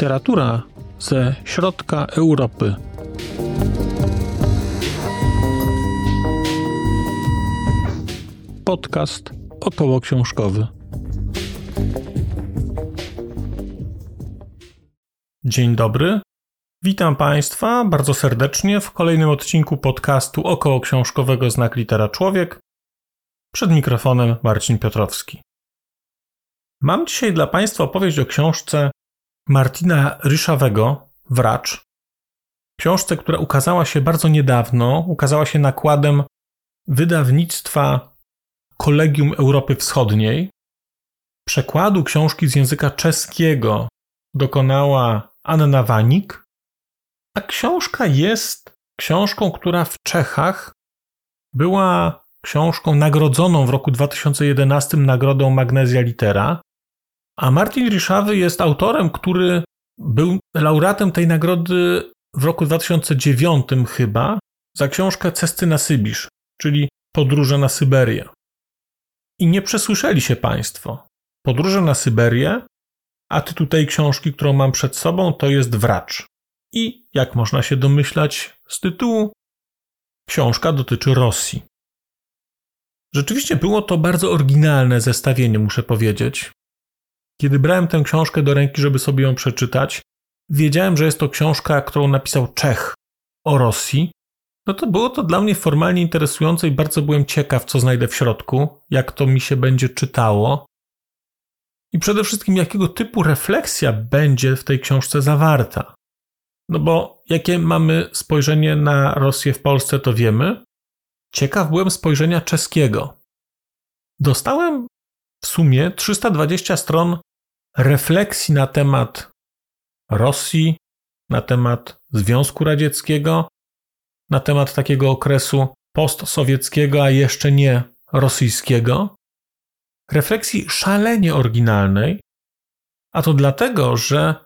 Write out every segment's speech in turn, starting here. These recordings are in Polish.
Literatura ze środka Europy. Podcast około książkowy. Dzień dobry. Witam Państwa bardzo serdecznie w kolejnym odcinku podcastu około książkowego Znak Litera Człowiek. Przed mikrofonem Marcin Piotrowski. Mam dzisiaj dla Państwa opowieść o książce Martina Ryszawego, Wracz. Książce, która ukazała się bardzo niedawno, ukazała się nakładem wydawnictwa Kolegium Europy Wschodniej. Przekładu książki z języka czeskiego dokonała Anna Wanik, a książka jest książką, która w Czechach była książką nagrodzoną w roku 2011 nagrodą Magnesia Litera. A Martin Ryszawy jest autorem, który był laureatem tej nagrody w roku 2009 chyba za książkę Cesty na Sybisz, czyli Podróże na Syberię. I nie przesłyszeli się Państwo. Podróże na Syberię, a tytuł tej książki, którą mam przed sobą, to jest Wracz. I, jak można się domyślać z tytułu, książka dotyczy Rosji. Rzeczywiście było to bardzo oryginalne zestawienie, muszę powiedzieć. Kiedy brałem tę książkę do ręki, żeby sobie ją przeczytać, wiedziałem, że jest to książka, którą napisał Czech o Rosji. No to było to dla mnie formalnie interesujące i bardzo byłem ciekaw, co znajdę w środku, jak to mi się będzie czytało. I przede wszystkim, jakiego typu refleksja będzie w tej książce zawarta. No bo jakie mamy spojrzenie na Rosję w Polsce, to wiemy. Ciekaw byłem spojrzenia czeskiego. Dostałem w sumie 320 stron refleksji na temat Rosji, na temat Związku Radzieckiego, na temat takiego okresu postsowieckiego, a jeszcze nie rosyjskiego. Refleksji szalenie oryginalnej, a to dlatego, że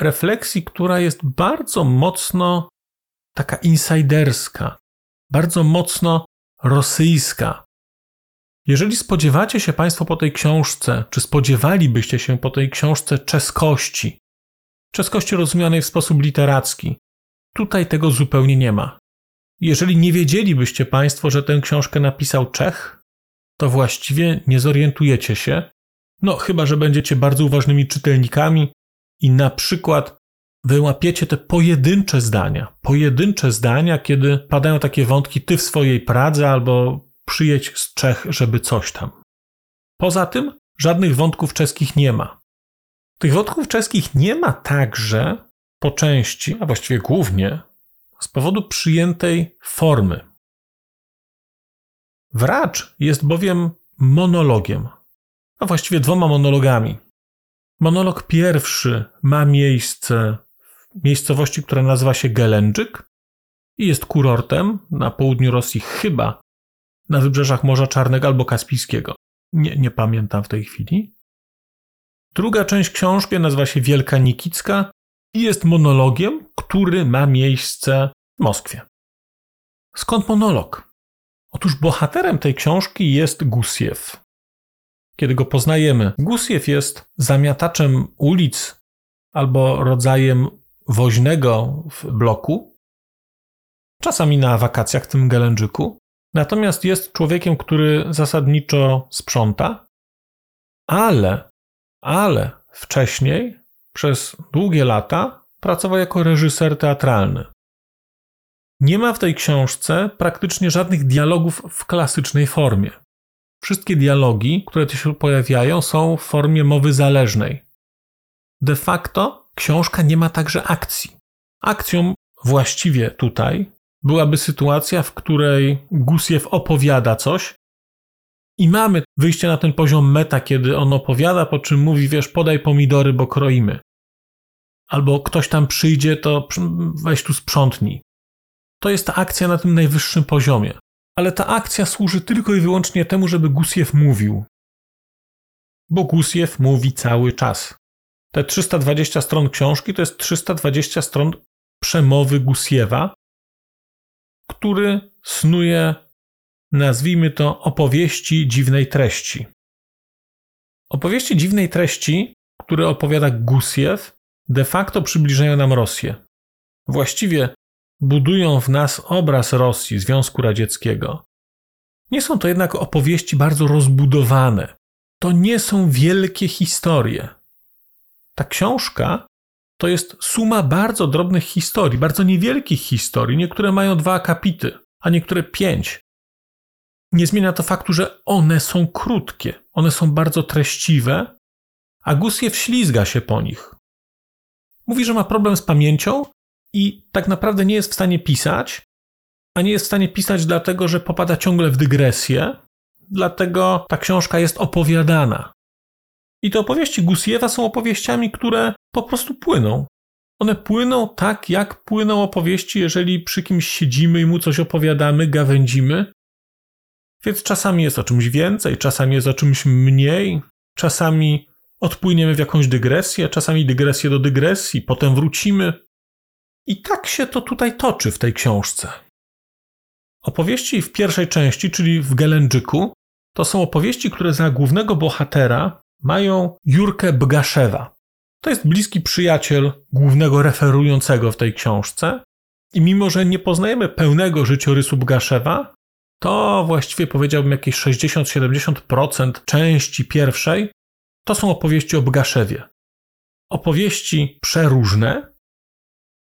refleksji, która jest bardzo mocno taka insiderska, bardzo mocno rosyjska. Jeżeli spodziewacie się Państwo po tej książce, czy spodziewalibyście się po tej książce czeskości, czeskości rozumianej w sposób literacki, tutaj tego zupełnie nie ma. Jeżeli nie wiedzielibyście Państwo, że tę książkę napisał Czech, to właściwie nie zorientujecie się, no chyba, że będziecie bardzo uważnymi czytelnikami i na przykład wyłapiecie te pojedyncze zdania. Pojedyncze zdania, kiedy padają takie wątki, ty w swojej Pradze albo przyjedź z Czech, żeby coś tam. Poza tym żadnych wątków czeskich nie ma. Tych wątków czeskich nie ma także po części, a właściwie głównie, z powodu przyjętej formy. Wracz jest bowiem monologiem, a właściwie dwoma monologami. Monolog pierwszy ma miejsce w miejscowości, która nazywa się Gelendżyk i jest kurortem na południu Rosji, chyba na wybrzeżach Morza Czarnego albo Kaspijskiego. Nie, nie pamiętam w tej chwili. Druga część książki nazywa się Wielka Nikicka i jest monologiem, który ma miejsce w Moskwie. Skąd monolog? Otóż bohaterem tej książki jest Gusiew. Kiedy go poznajemy, Gusiew jest zamiataczem ulic albo rodzajem woźnego w bloku, czasami na wakacjach w tym Gelędżyku, Natomiast jest człowiekiem, który zasadniczo sprząta, ale, ale wcześniej, przez długie lata, pracował jako reżyser teatralny. Nie ma w tej książce praktycznie żadnych dialogów w klasycznej formie. Wszystkie dialogi, które tu się pojawiają, są w formie mowy zależnej. De facto książka nie ma także akcji. Akcją właściwie tutaj byłaby sytuacja, w której Gusiew opowiada coś i mamy wyjście na ten poziom meta, kiedy on opowiada, po czym mówi, wiesz, podaj pomidory, bo kroimy. Albo ktoś tam przyjdzie, to weź tu sprzątnij. To jest ta akcja na tym najwyższym poziomie. Ale ta akcja służy tylko i wyłącznie temu, żeby Gusiew mówił. Bo Gusiew mówi cały czas. Te 320 stron książki to jest 320 stron przemowy Gusiewa, który snuje, nazwijmy to, opowieści dziwnej treści. Opowieści dziwnej treści, które opowiada Gusiew, de facto przybliżają nam Rosję. Właściwie budują w nas obraz Rosji, Związku Radzieckiego. Nie są to jednak opowieści bardzo rozbudowane. To nie są wielkie historie. Ta książka to jest suma bardzo drobnych historii, bardzo niewielkich historii. Niektóre mają dwa akapity, a niektóre pięć. Nie zmienia to faktu, że one są krótkie, one są bardzo treściwe, a Gusiew ślizga się po nich. Mówi, że ma problem z pamięcią i tak naprawdę nie jest w stanie pisać, a nie jest w stanie pisać dlatego, że popada ciągle w dygresję, dlatego ta książka jest opowiadana. I te opowieści Gusiewa są opowieściami, które po prostu płyną. One płyną tak, jak płyną opowieści, jeżeli przy kimś siedzimy i mu coś opowiadamy, gawędzimy. Więc czasami jest o czymś więcej, czasami jest o czymś mniej, czasami odpłyniemy w jakąś dygresję, czasami dygresję do dygresji, potem wrócimy. I tak się to tutaj toczy w tej książce. Opowieści w pierwszej części, czyli w Gelendżyku, to są opowieści, które za głównego bohatera mają Jurkę Bgaszewa. To jest bliski przyjaciel głównego referującego w tej książce. I mimo, że nie poznajemy pełnego życiorysu Bgaszewa, to właściwie powiedziałbym jakieś 60-70% części pierwszej to są opowieści o Bgaszewie. Opowieści przeróżne,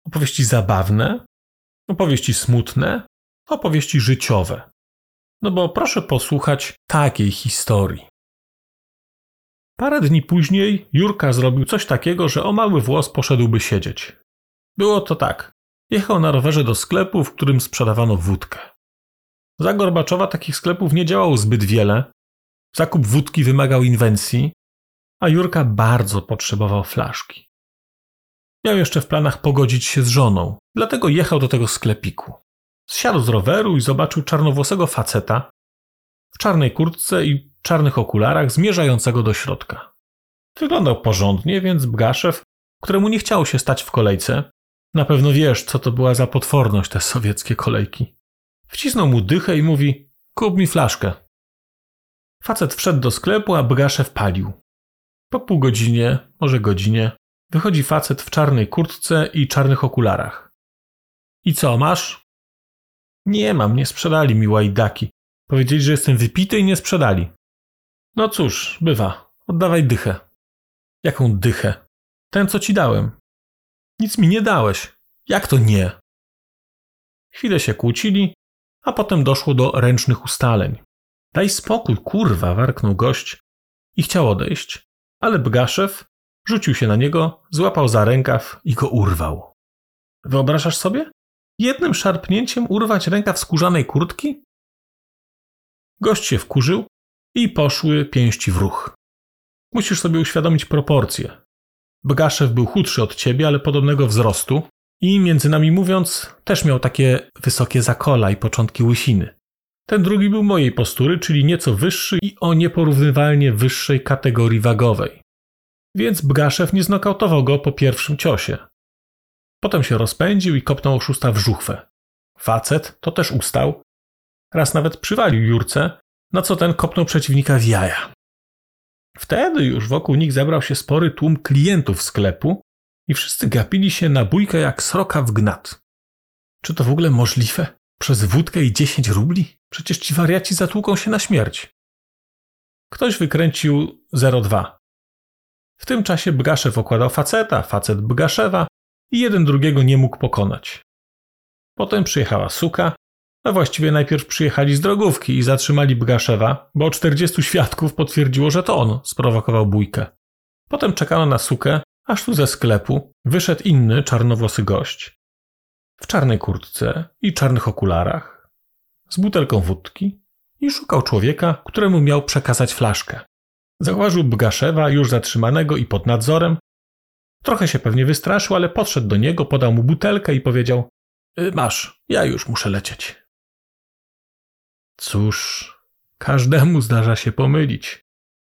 opowieści zabawne, opowieści smutne, opowieści życiowe. No bo proszę posłuchać takiej historii. Parę dni później Jurka zrobił coś takiego, że o mały włos poszedłby siedzieć. Było to tak. Jechał na rowerze do sklepu, w którym sprzedawano wódkę. Za Gorbaczowa takich sklepów nie działało zbyt wiele. Zakup wódki wymagał inwencji, a Jurka bardzo potrzebował flaszki. Miał jeszcze w planach pogodzić się z żoną, dlatego jechał do tego sklepiku. Zsiadł z roweru i zobaczył czarnowłosego faceta w czarnej kurtce i czarnych okularach zmierzającego do środka. Wyglądał porządnie, więc Bgaszew, któremu nie chciało się stać w kolejce, na pewno wiesz, co to była za potworność te sowieckie kolejki. Wcisnął mu dychę i mówi: Kup mi flaszkę. Facet wszedł do sklepu, a Bgaszew palił. Po pół godzinie, może godzinie, wychodzi facet w czarnej kurtce i czarnych okularach. I co, masz? Nie mam, nie sprzedali mi łajdaki. Powiedzieli, że jestem wypity i nie sprzedali. No cóż, bywa. Oddawaj dychę. Jaką dychę? Ten, co ci dałem. Nic mi nie dałeś. Jak to nie? Chwilę się kłócili, a potem doszło do ręcznych ustaleń. Daj spokój, kurwa, warknął gość i chciał odejść, ale Bgaszew rzucił się na niego, złapał za rękaw i go urwał. Wyobrażasz sobie? Jednym szarpnięciem urwać rękaw skórzanej kurtki? Gość się wkurzył i poszły pięści w ruch. Musisz sobie uświadomić proporcje. Bgaszew był chudszy od ciebie, ale podobnego wzrostu i między nami mówiąc, też miał takie wysokie zakola i początki łysiny. Ten drugi był mojej postury, czyli nieco wyższy i o nieporównywalnie wyższej kategorii wagowej. Więc Bgaszew nie znokautował go po pierwszym ciosie. Potem się rozpędził i kopnął oszusta w żuchwę. Facet to też ustał. Raz nawet przywalił Jurce, na co ten kopnął przeciwnika w jaja. Wtedy już wokół nich zebrał się spory tłum klientów sklepu i wszyscy gapili się na bójkę jak sroka w gnat. Czy to w ogóle możliwe? Przez wódkę i 10 rubli? Przecież ci wariaci zatłuką się na śmierć. Ktoś wykręcił 0,2. W tym czasie Bgaszew okładał faceta, facet Bgaszewa i jeden drugiego nie mógł pokonać. Potem przyjechała suka, a właściwie najpierw przyjechali z drogówki i zatrzymali Bgaszewa, bo 40 świadków potwierdziło, że to on sprowokował bójkę. Potem czekano na sukę, aż tu ze sklepu wyszedł inny czarnowłosy gość. W czarnej kurtce i czarnych okularach, z butelką wódki i szukał człowieka, któremu miał przekazać flaszkę. Zauważył Bgaszewa już zatrzymanego i pod nadzorem. Trochę się pewnie wystraszył, ale podszedł do niego, podał mu butelkę i powiedział: y, Masz, ja już muszę lecieć. Cóż, każdemu zdarza się pomylić.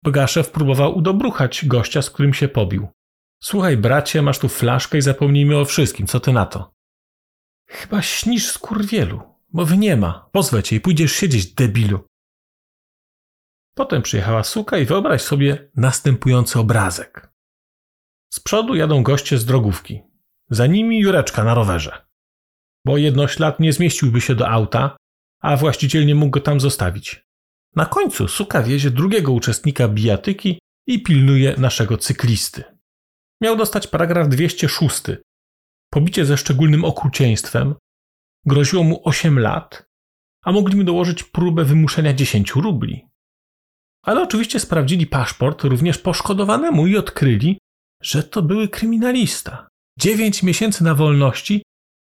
Bgaszew próbował udobruchać gościa, z którym się pobił. Słuchaj, bracie, masz tu flaszkę i zapomnijmy o wszystkim, co ty na to? Chyba śnisz z kurwielu. Mowy nie ma. Pozwę cię i pójdziesz siedzieć, debilu. Potem przyjechała suka i wyobraź sobie następujący obrazek. Z przodu jadą goście z drogówki. Za nimi Jureczka na rowerze. Bo jednoślad nie zmieściłby się do auta, a właściciel nie mógł go tam zostawić. Na końcu suka wiezie drugiego uczestnika bijatyki i pilnuje naszego cyklisty. Miał dostać paragraf 206. Pobicie ze szczególnym okrucieństwem. Groziło mu 8 lat, a mogli dołożyć próbę wymuszenia 10 rubli. Ale oczywiście sprawdzili paszport również poszkodowanemu i odkryli, że to były kryminalista. 9 miesięcy na wolności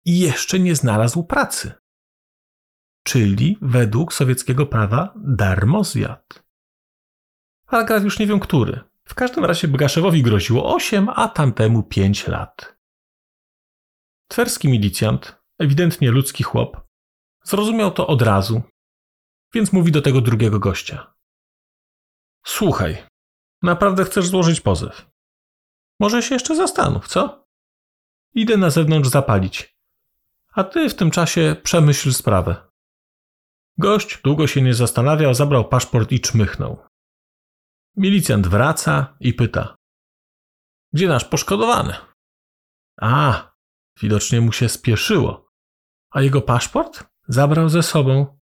i jeszcze nie znalazł pracy. Czyli według sowieckiego prawa darmozjad. Paragraf już nie wiem który. W każdym razie Bygaszewowi groziło 8, a tamtemu 5 lat. Twerski milicjant, ewidentnie ludzki chłop, zrozumiał to od razu, więc mówi do tego drugiego gościa. Słuchaj, naprawdę chcesz złożyć pozew? Może się jeszcze zastanów, co? Idę na zewnątrz zapalić. A ty w tym czasie przemyśl sprawę. Gość długo się nie zastanawiał, zabrał paszport i czmychnął. Milicjant wraca i pyta: Gdzie nasz poszkodowany? A, widocznie mu się spieszyło. A jego paszport zabrał ze sobą.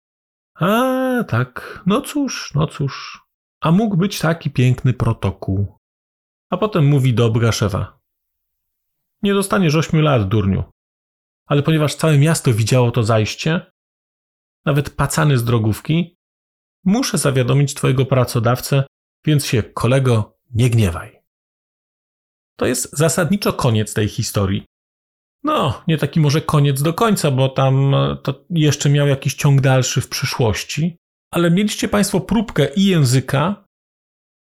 A, tak, no cóż, no cóż. A mógł być taki piękny protokół. A potem mówi do Braszewa. Nie dostaniesz ośmiu lat, durniu. Ale ponieważ całe miasto widziało to zajście, nawet pacany z drogówki, muszę zawiadomić twojego pracodawcę, więc się, kolego, nie gniewaj. To jest zasadniczo koniec tej historii. No, nie taki może koniec do końca, bo tam e, to jeszcze miał jakiś ciąg dalszy w przyszłości, ale mieliście Państwo próbkę i języka,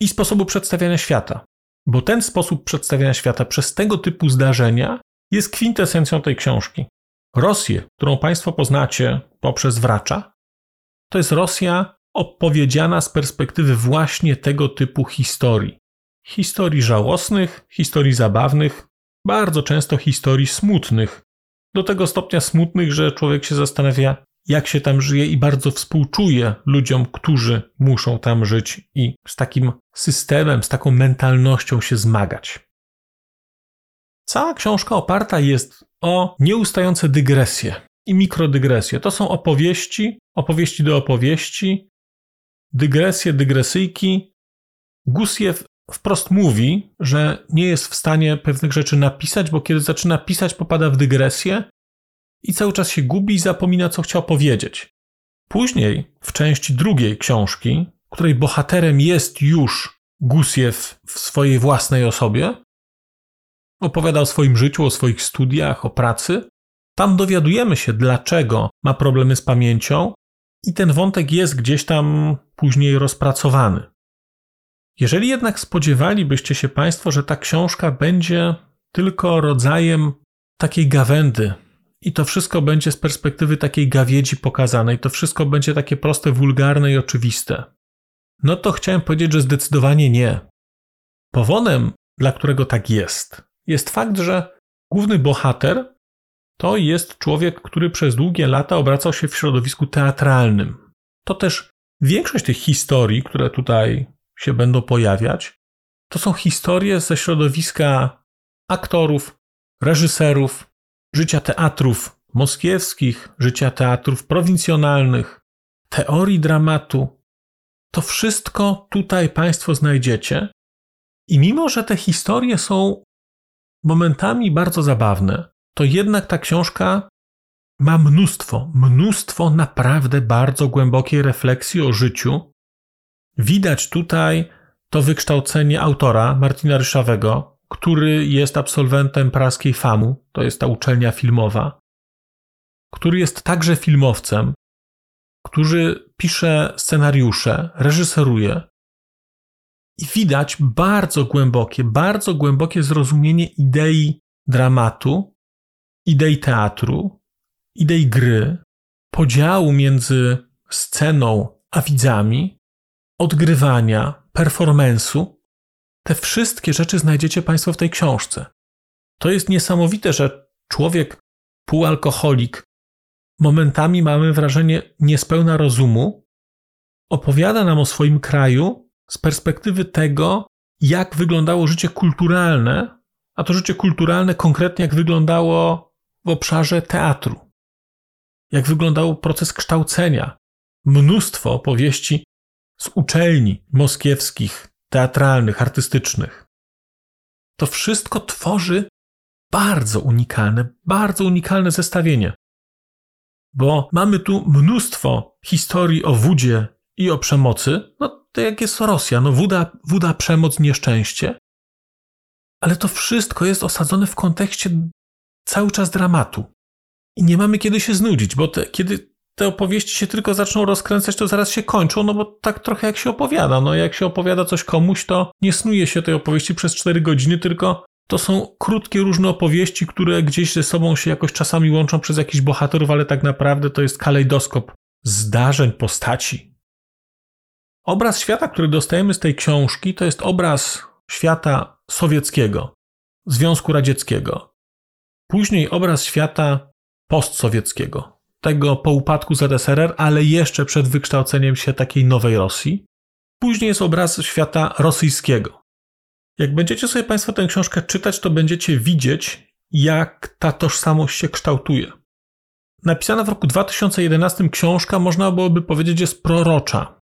i sposobu przedstawiania świata. Bo ten sposób przedstawiania świata przez tego typu zdarzenia jest kwintesencją tej książki. Rosję, którą Państwo poznacie poprzez Wracza, to jest Rosja opowiedziana z perspektywy właśnie tego typu historii. Historii żałosnych, historii zabawnych, bardzo często historii smutnych. Do tego stopnia smutnych, że człowiek się zastanawia, jak się tam żyje i bardzo współczuje ludziom, którzy muszą tam żyć i z takim systemem, z taką mentalnością się zmagać. Cała książka oparta jest o nieustające dygresje i mikrodygresje. To są opowieści, opowieści do opowieści, dygresje, dygresyjki. Gusiew wprost mówi, że nie jest w stanie pewnych rzeczy napisać, bo kiedy zaczyna pisać, popada w dygresję i cały czas się gubi i zapomina, co chciał powiedzieć. Później, w części drugiej książki, której bohaterem jest już Gusiew w swojej własnej osobie, opowiada o swoim życiu, o swoich studiach, o pracy. Tam dowiadujemy się, dlaczego ma problemy z pamięcią, i ten wątek jest gdzieś tam później rozpracowany. Jeżeli jednak spodziewalibyście się Państwo, że ta książka będzie tylko rodzajem takiej gawędy, i to wszystko będzie z perspektywy takiej gawiedzi pokazane, i to wszystko będzie takie proste, wulgarne i oczywiste, no to chciałem powiedzieć, że zdecydowanie nie. Powodem, dla którego tak jest, jest fakt, że główny bohater to jest człowiek, który przez długie lata obracał się w środowisku teatralnym. To też większość tych historii, które tutaj się będą pojawiać, to są historie ze środowiska aktorów, reżyserów, życia teatrów moskiewskich, życia teatrów prowincjonalnych, teorii dramatu. To wszystko tutaj Państwo znajdziecie. I mimo, że te historie są momentami bardzo zabawne, to jednak ta książka ma mnóstwo, mnóstwo naprawdę bardzo głębokiej refleksji o życiu. Widać tutaj to wykształcenie autora Martina Ryszawego, który jest absolwentem praskiej FAMU, to jest ta uczelnia filmowa, który jest także filmowcem, który pisze scenariusze, reżyseruje. I widać bardzo głębokie, bardzo głębokie zrozumienie idei dramatu, idei teatru, idei gry, podziału między sceną a widzami, odgrywania, performensu. Te wszystkie rzeczy znajdziecie Państwo w tej książce. To jest niesamowite, że człowiek półalkoholik, momentami mamy wrażenie niespełna rozumu, opowiada nam o swoim kraju z perspektywy tego, jak wyglądało życie kulturalne a to życie kulturalne konkretnie jak wyglądało w obszarze teatru. Jak wyglądał proces kształcenia. Mnóstwo opowieści z uczelni moskiewskich, teatralnych, artystycznych. To wszystko tworzy bardzo unikalne, bardzo unikalne zestawienie. Bo mamy tu mnóstwo historii o wódzie i o przemocy. No to jak jest Rosja, no woda, woda przemoc, nieszczęście. Ale to wszystko jest osadzone w kontekście cały czas dramatu. I nie mamy kiedy się znudzić, bo te, kiedy te opowieści się tylko zaczną rozkręcać, to zaraz się kończą, no bo tak trochę jak się opowiada. No jak się opowiada coś komuś, to nie snuje się tej opowieści przez 4 godziny, tylko to są krótkie, różne opowieści, które gdzieś ze sobą się jakoś czasami łączą przez jakichś bohaterów, ale tak naprawdę to jest kalejdoskop zdarzeń, postaci. Obraz świata, który dostajemy z tej książki, to jest obraz świata sowieckiego, Związku Radzieckiego. Później obraz świata postsowieckiego, tego po upadku ZSRR, ale jeszcze przed wykształceniem się takiej nowej Rosji. Później jest obraz świata rosyjskiego. Jak będziecie sobie Państwo tę książkę czytać, to będziecie widzieć, jak ta tożsamość się kształtuje. Napisana w roku 2011 książka, można byłoby powiedzieć, jest prorocza.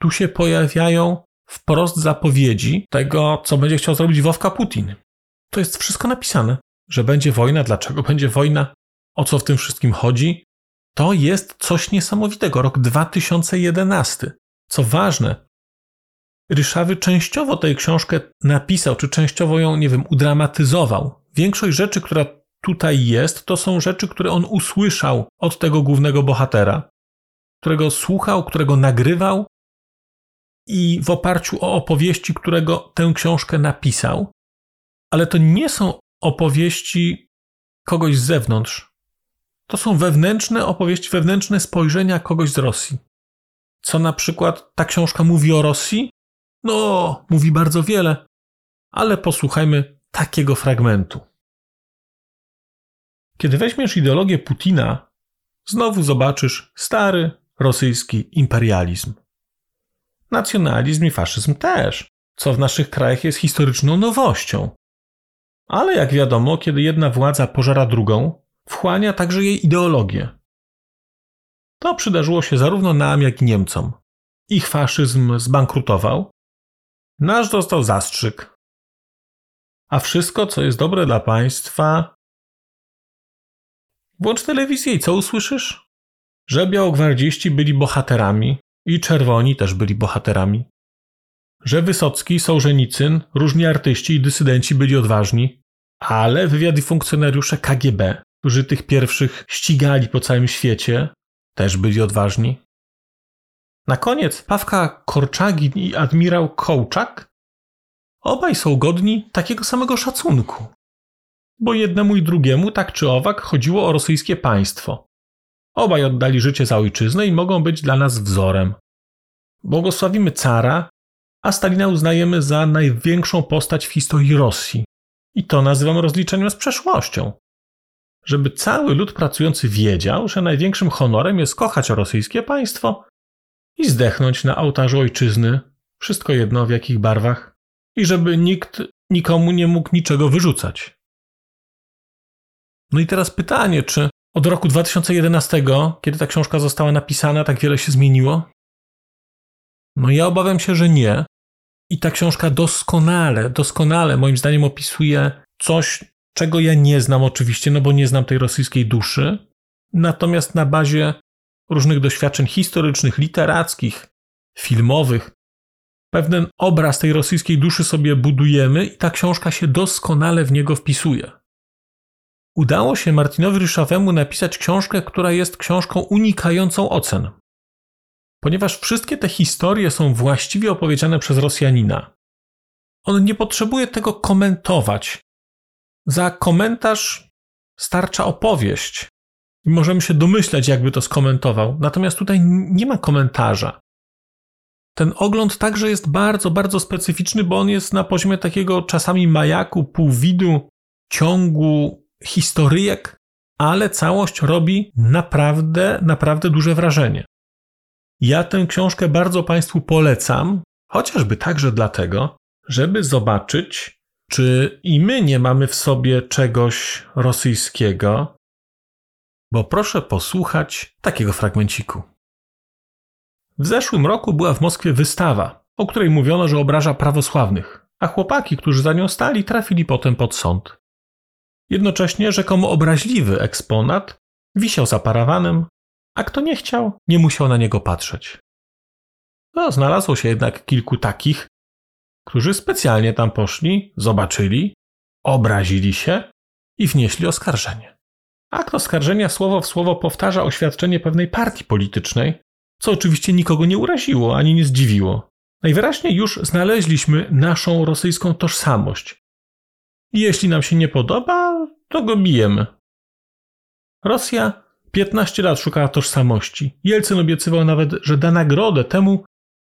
Tu się pojawiają wprost zapowiedzi tego, co będzie chciał zrobić Wowka Putin. To jest wszystko napisane, że będzie wojna, dlaczego będzie wojna, o co w tym wszystkim chodzi. To jest coś niesamowitego. Rok 2011. Co ważne, Ryszawy częściowo tę książkę napisał, czy częściowo ją, nie wiem, udramatyzował. Większość rzeczy, która tutaj jest, to są rzeczy, które on usłyszał od tego głównego bohatera, którego słuchał, którego nagrywał i w oparciu o opowieści, którego tę książkę napisał. Ale to nie są opowieści kogoś z zewnątrz. To są wewnętrzne opowieści, wewnętrzne spojrzenia kogoś z Rosji. Co na przykład ta książka mówi o Rosji? No, mówi bardzo wiele, ale posłuchajmy takiego fragmentu. Kiedy weźmiesz ideologię Putina, znowu zobaczysz stary rosyjski imperializm. Nacjonalizm i faszyzm też, co w naszych krajach jest historyczną nowością. Ale jak wiadomo, kiedy jedna władza pożera drugą, wchłania także jej ideologię. To przydarzyło się zarówno nam, jak i Niemcom. Ich faszyzm zbankrutował, nasz dostał zastrzyk. A wszystko, co jest dobre dla państwa. Włącz telewizję i co usłyszysz? Że białogwardziści byli bohaterami i czerwoni też byli bohaterami. Że Wysocki, Sołżenicyn, różni artyści i dysydenci byli odważni, ale wywiad i funkcjonariusze KGB, którzy tych pierwszych ścigali po całym świecie, też byli odważni. Na koniec Pawka Korczagin i admirał Kołczak obaj są godni takiego samego szacunku. Bo jednemu i drugiemu tak czy owak chodziło o rosyjskie państwo. Obaj oddali życie za ojczyznę i mogą być dla nas wzorem. Błogosławimy cara, a Stalina uznajemy za największą postać w historii Rosji. I to nazywam rozliczeniem z przeszłością. Żeby cały lud pracujący wiedział, że największym honorem jest kochać rosyjskie państwo i zdechnąć na ołtarzu ojczyzny, wszystko jedno w jakich barwach, i żeby nikt nikomu nie mógł niczego wyrzucać. No i teraz pytanie, czy od roku 2011, kiedy ta książka została napisana, tak wiele się zmieniło? No ja obawiam się, że nie. I ta książka doskonale, doskonale moim zdaniem opisuje coś, czego ja nie znam oczywiście, no bo nie znam tej rosyjskiej duszy. Natomiast na bazie różnych doświadczeń historycznych, literackich, filmowych. Pewien obraz tej rosyjskiej duszy sobie budujemy i ta książka się doskonale w niego wpisuje. Udało się Martinowi Ryszawemu napisać książkę, która jest książką unikającą ocen. Ponieważ wszystkie te historie są właściwie opowiedziane przez Rosjanina. On nie potrzebuje tego komentować. Za komentarz starcza opowieść, i możemy się domyślać, jakby to skomentował. Natomiast tutaj nie ma komentarza. Ten ogląd także jest bardzo, bardzo specyficzny, bo on jest na poziomie takiego czasami majaku, półwidu, ciągu historyjek, ale całość robi naprawdę, naprawdę duże wrażenie. Ja tę książkę bardzo Państwu polecam, chociażby także dlatego, żeby zobaczyć, Czy i my nie mamy w sobie czegoś rosyjskiego? Bo proszę posłuchać takiego fragmenciku. W zeszłym roku była w Moskwie wystawa, o której mówiono, że obraża prawosławnych, a chłopaki, którzy za nią stali, trafili potem pod sąd. Jednocześnie rzekomo obraźliwy eksponat wisiał za parawanem, a kto nie chciał, nie musiał na niego patrzeć. No, znalazło się jednak kilku takich, którzy specjalnie tam poszli, zobaczyli, obrazili się i wnieśli oskarżenie. Akt oskarżenia słowo w słowo powtarza oświadczenie pewnej partii politycznej, co oczywiście nikogo nie uraziło ani nie zdziwiło. Najwyraźniej już znaleźliśmy naszą rosyjską tożsamość. Jeśli nam się nie podoba, to go bijemy. Rosja 15 lat szukała tożsamości. Jelcyn obiecywał nawet, że da nagrodę temu,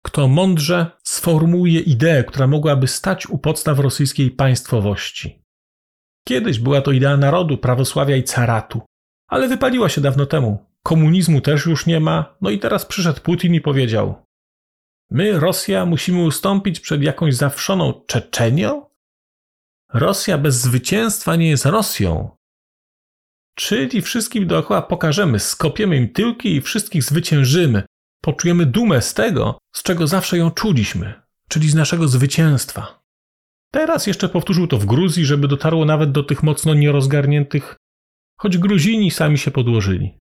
kto mądrze sformułuje ideę, która mogłaby stać u podstaw rosyjskiej państwowości. Kiedyś była to idea narodu, prawosławia i caratu, ale wypaliła się dawno temu. Komunizmu też już nie ma, no i teraz przyszedł Putin i powiedział: My, Rosja, musimy ustąpić przed jakąś zawszoną Czeczenią? Rosja bez zwycięstwa nie jest Rosją. Czyli wszystkim dookoła pokażemy, skopiemy im tyłki i wszystkich zwyciężymy. Poczujemy dumę z tego, z czego zawsze ją czuliśmy, czyli z naszego zwycięstwa. Teraz jeszcze powtórzył to w Gruzji, żeby dotarło nawet do tych mocno nierozgarniętych, choć Gruzini sami się podłożyli.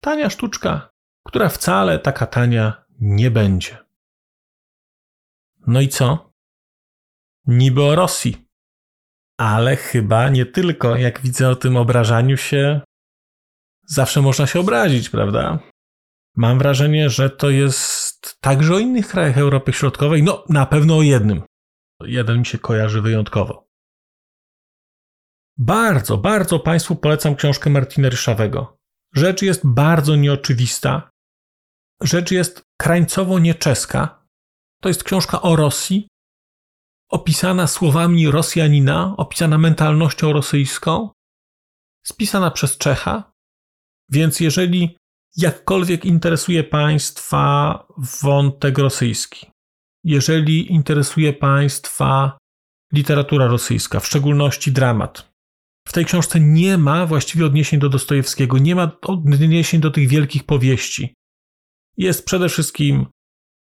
Tania sztuczka, która wcale taka tania nie będzie. No i co? Niby o Rosji. Ale chyba nie tylko, jak widzę o tym obrażaniu się, zawsze można się obrazić, prawda? Mam wrażenie, że to jest także o innych krajach Europy Środkowej, no na pewno o jednym. Jeden mi się kojarzy wyjątkowo. Bardzo, bardzo Państwu polecam książkę Martina Ryszawego. Rzecz jest bardzo nieoczywista. Rzecz jest krańcowo nieczeska. To jest książka o Rosji, opisana słowami Rosjanina, opisana mentalnością rosyjską, spisana przez Czecha. Więc jeżeli jakkolwiek interesuje Państwa wątek rosyjski, jeżeli interesuje Państwa literatura rosyjska, w szczególności dramat, w tej książce nie ma właściwie odniesień do Dostojewskiego, nie ma odniesień do tych wielkich powieści. Jest przede wszystkim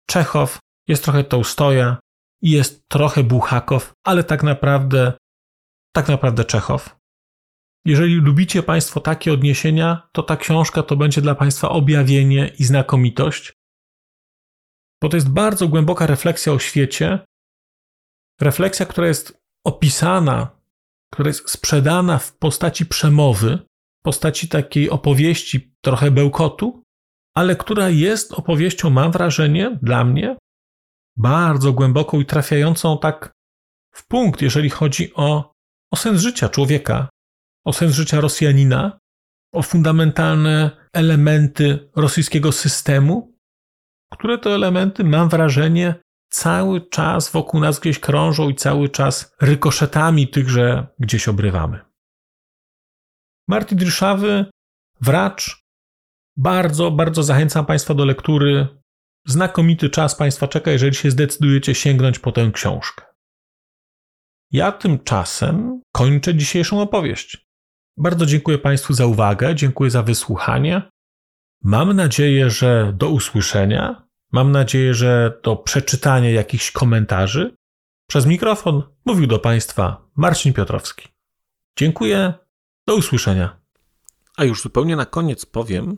Czechow, jest trochę Tołstoja, jest trochę Buchakow, ale tak naprawdę, tak naprawdę Czechow. Jeżeli lubicie Państwo takie odniesienia, to ta książka to będzie dla Państwa objawienie i znakomitość, bo to jest bardzo głęboka refleksja o świecie. Refleksja, która jest opisana, która jest sprzedana w postaci przemowy, postaci takiej opowieści, trochę bełkotu, ale która jest opowieścią, mam wrażenie, dla mnie, bardzo głęboką i trafiającą tak w punkt, jeżeli chodzi o, o sens życia człowieka, o sens życia Rosjanina, o fundamentalne elementy rosyjskiego systemu, które to elementy, mam wrażenie, cały czas wokół nas gdzieś krążą i cały czas rykoszetami tychże gdzieś obrywamy. Martin Dryszawy, Wracz. Bardzo, bardzo zachęcam Państwa do lektury. Znakomity czas Państwa czeka, jeżeli się zdecydujecie sięgnąć po tę książkę. Ja tymczasem kończę dzisiejszą opowieść. Bardzo dziękuję Państwu za uwagę, dziękuję za wysłuchanie. Mam nadzieję, że do usłyszenia. Mam nadzieję, że do przeczytania jakichś komentarzy. Przez mikrofon mówił do Państwa Marcin Piotrowski. Dziękuję, do usłyszenia. A już zupełnie na koniec powiem,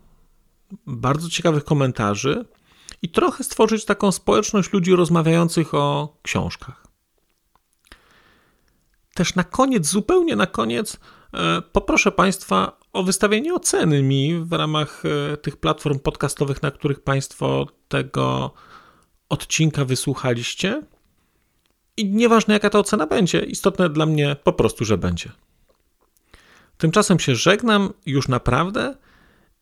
bardzo ciekawych komentarzy i trochę stworzyć taką społeczność ludzi rozmawiających o książkach. Też na koniec, zupełnie na koniec, e, poproszę Państwa o wystawienie oceny mi w ramach e, tych platform podcastowych, na których Państwo tego odcinka wysłuchaliście. I nieważne jaka ta ocena będzie, istotne dla mnie po prostu, że będzie. Tymczasem się żegnam już naprawdę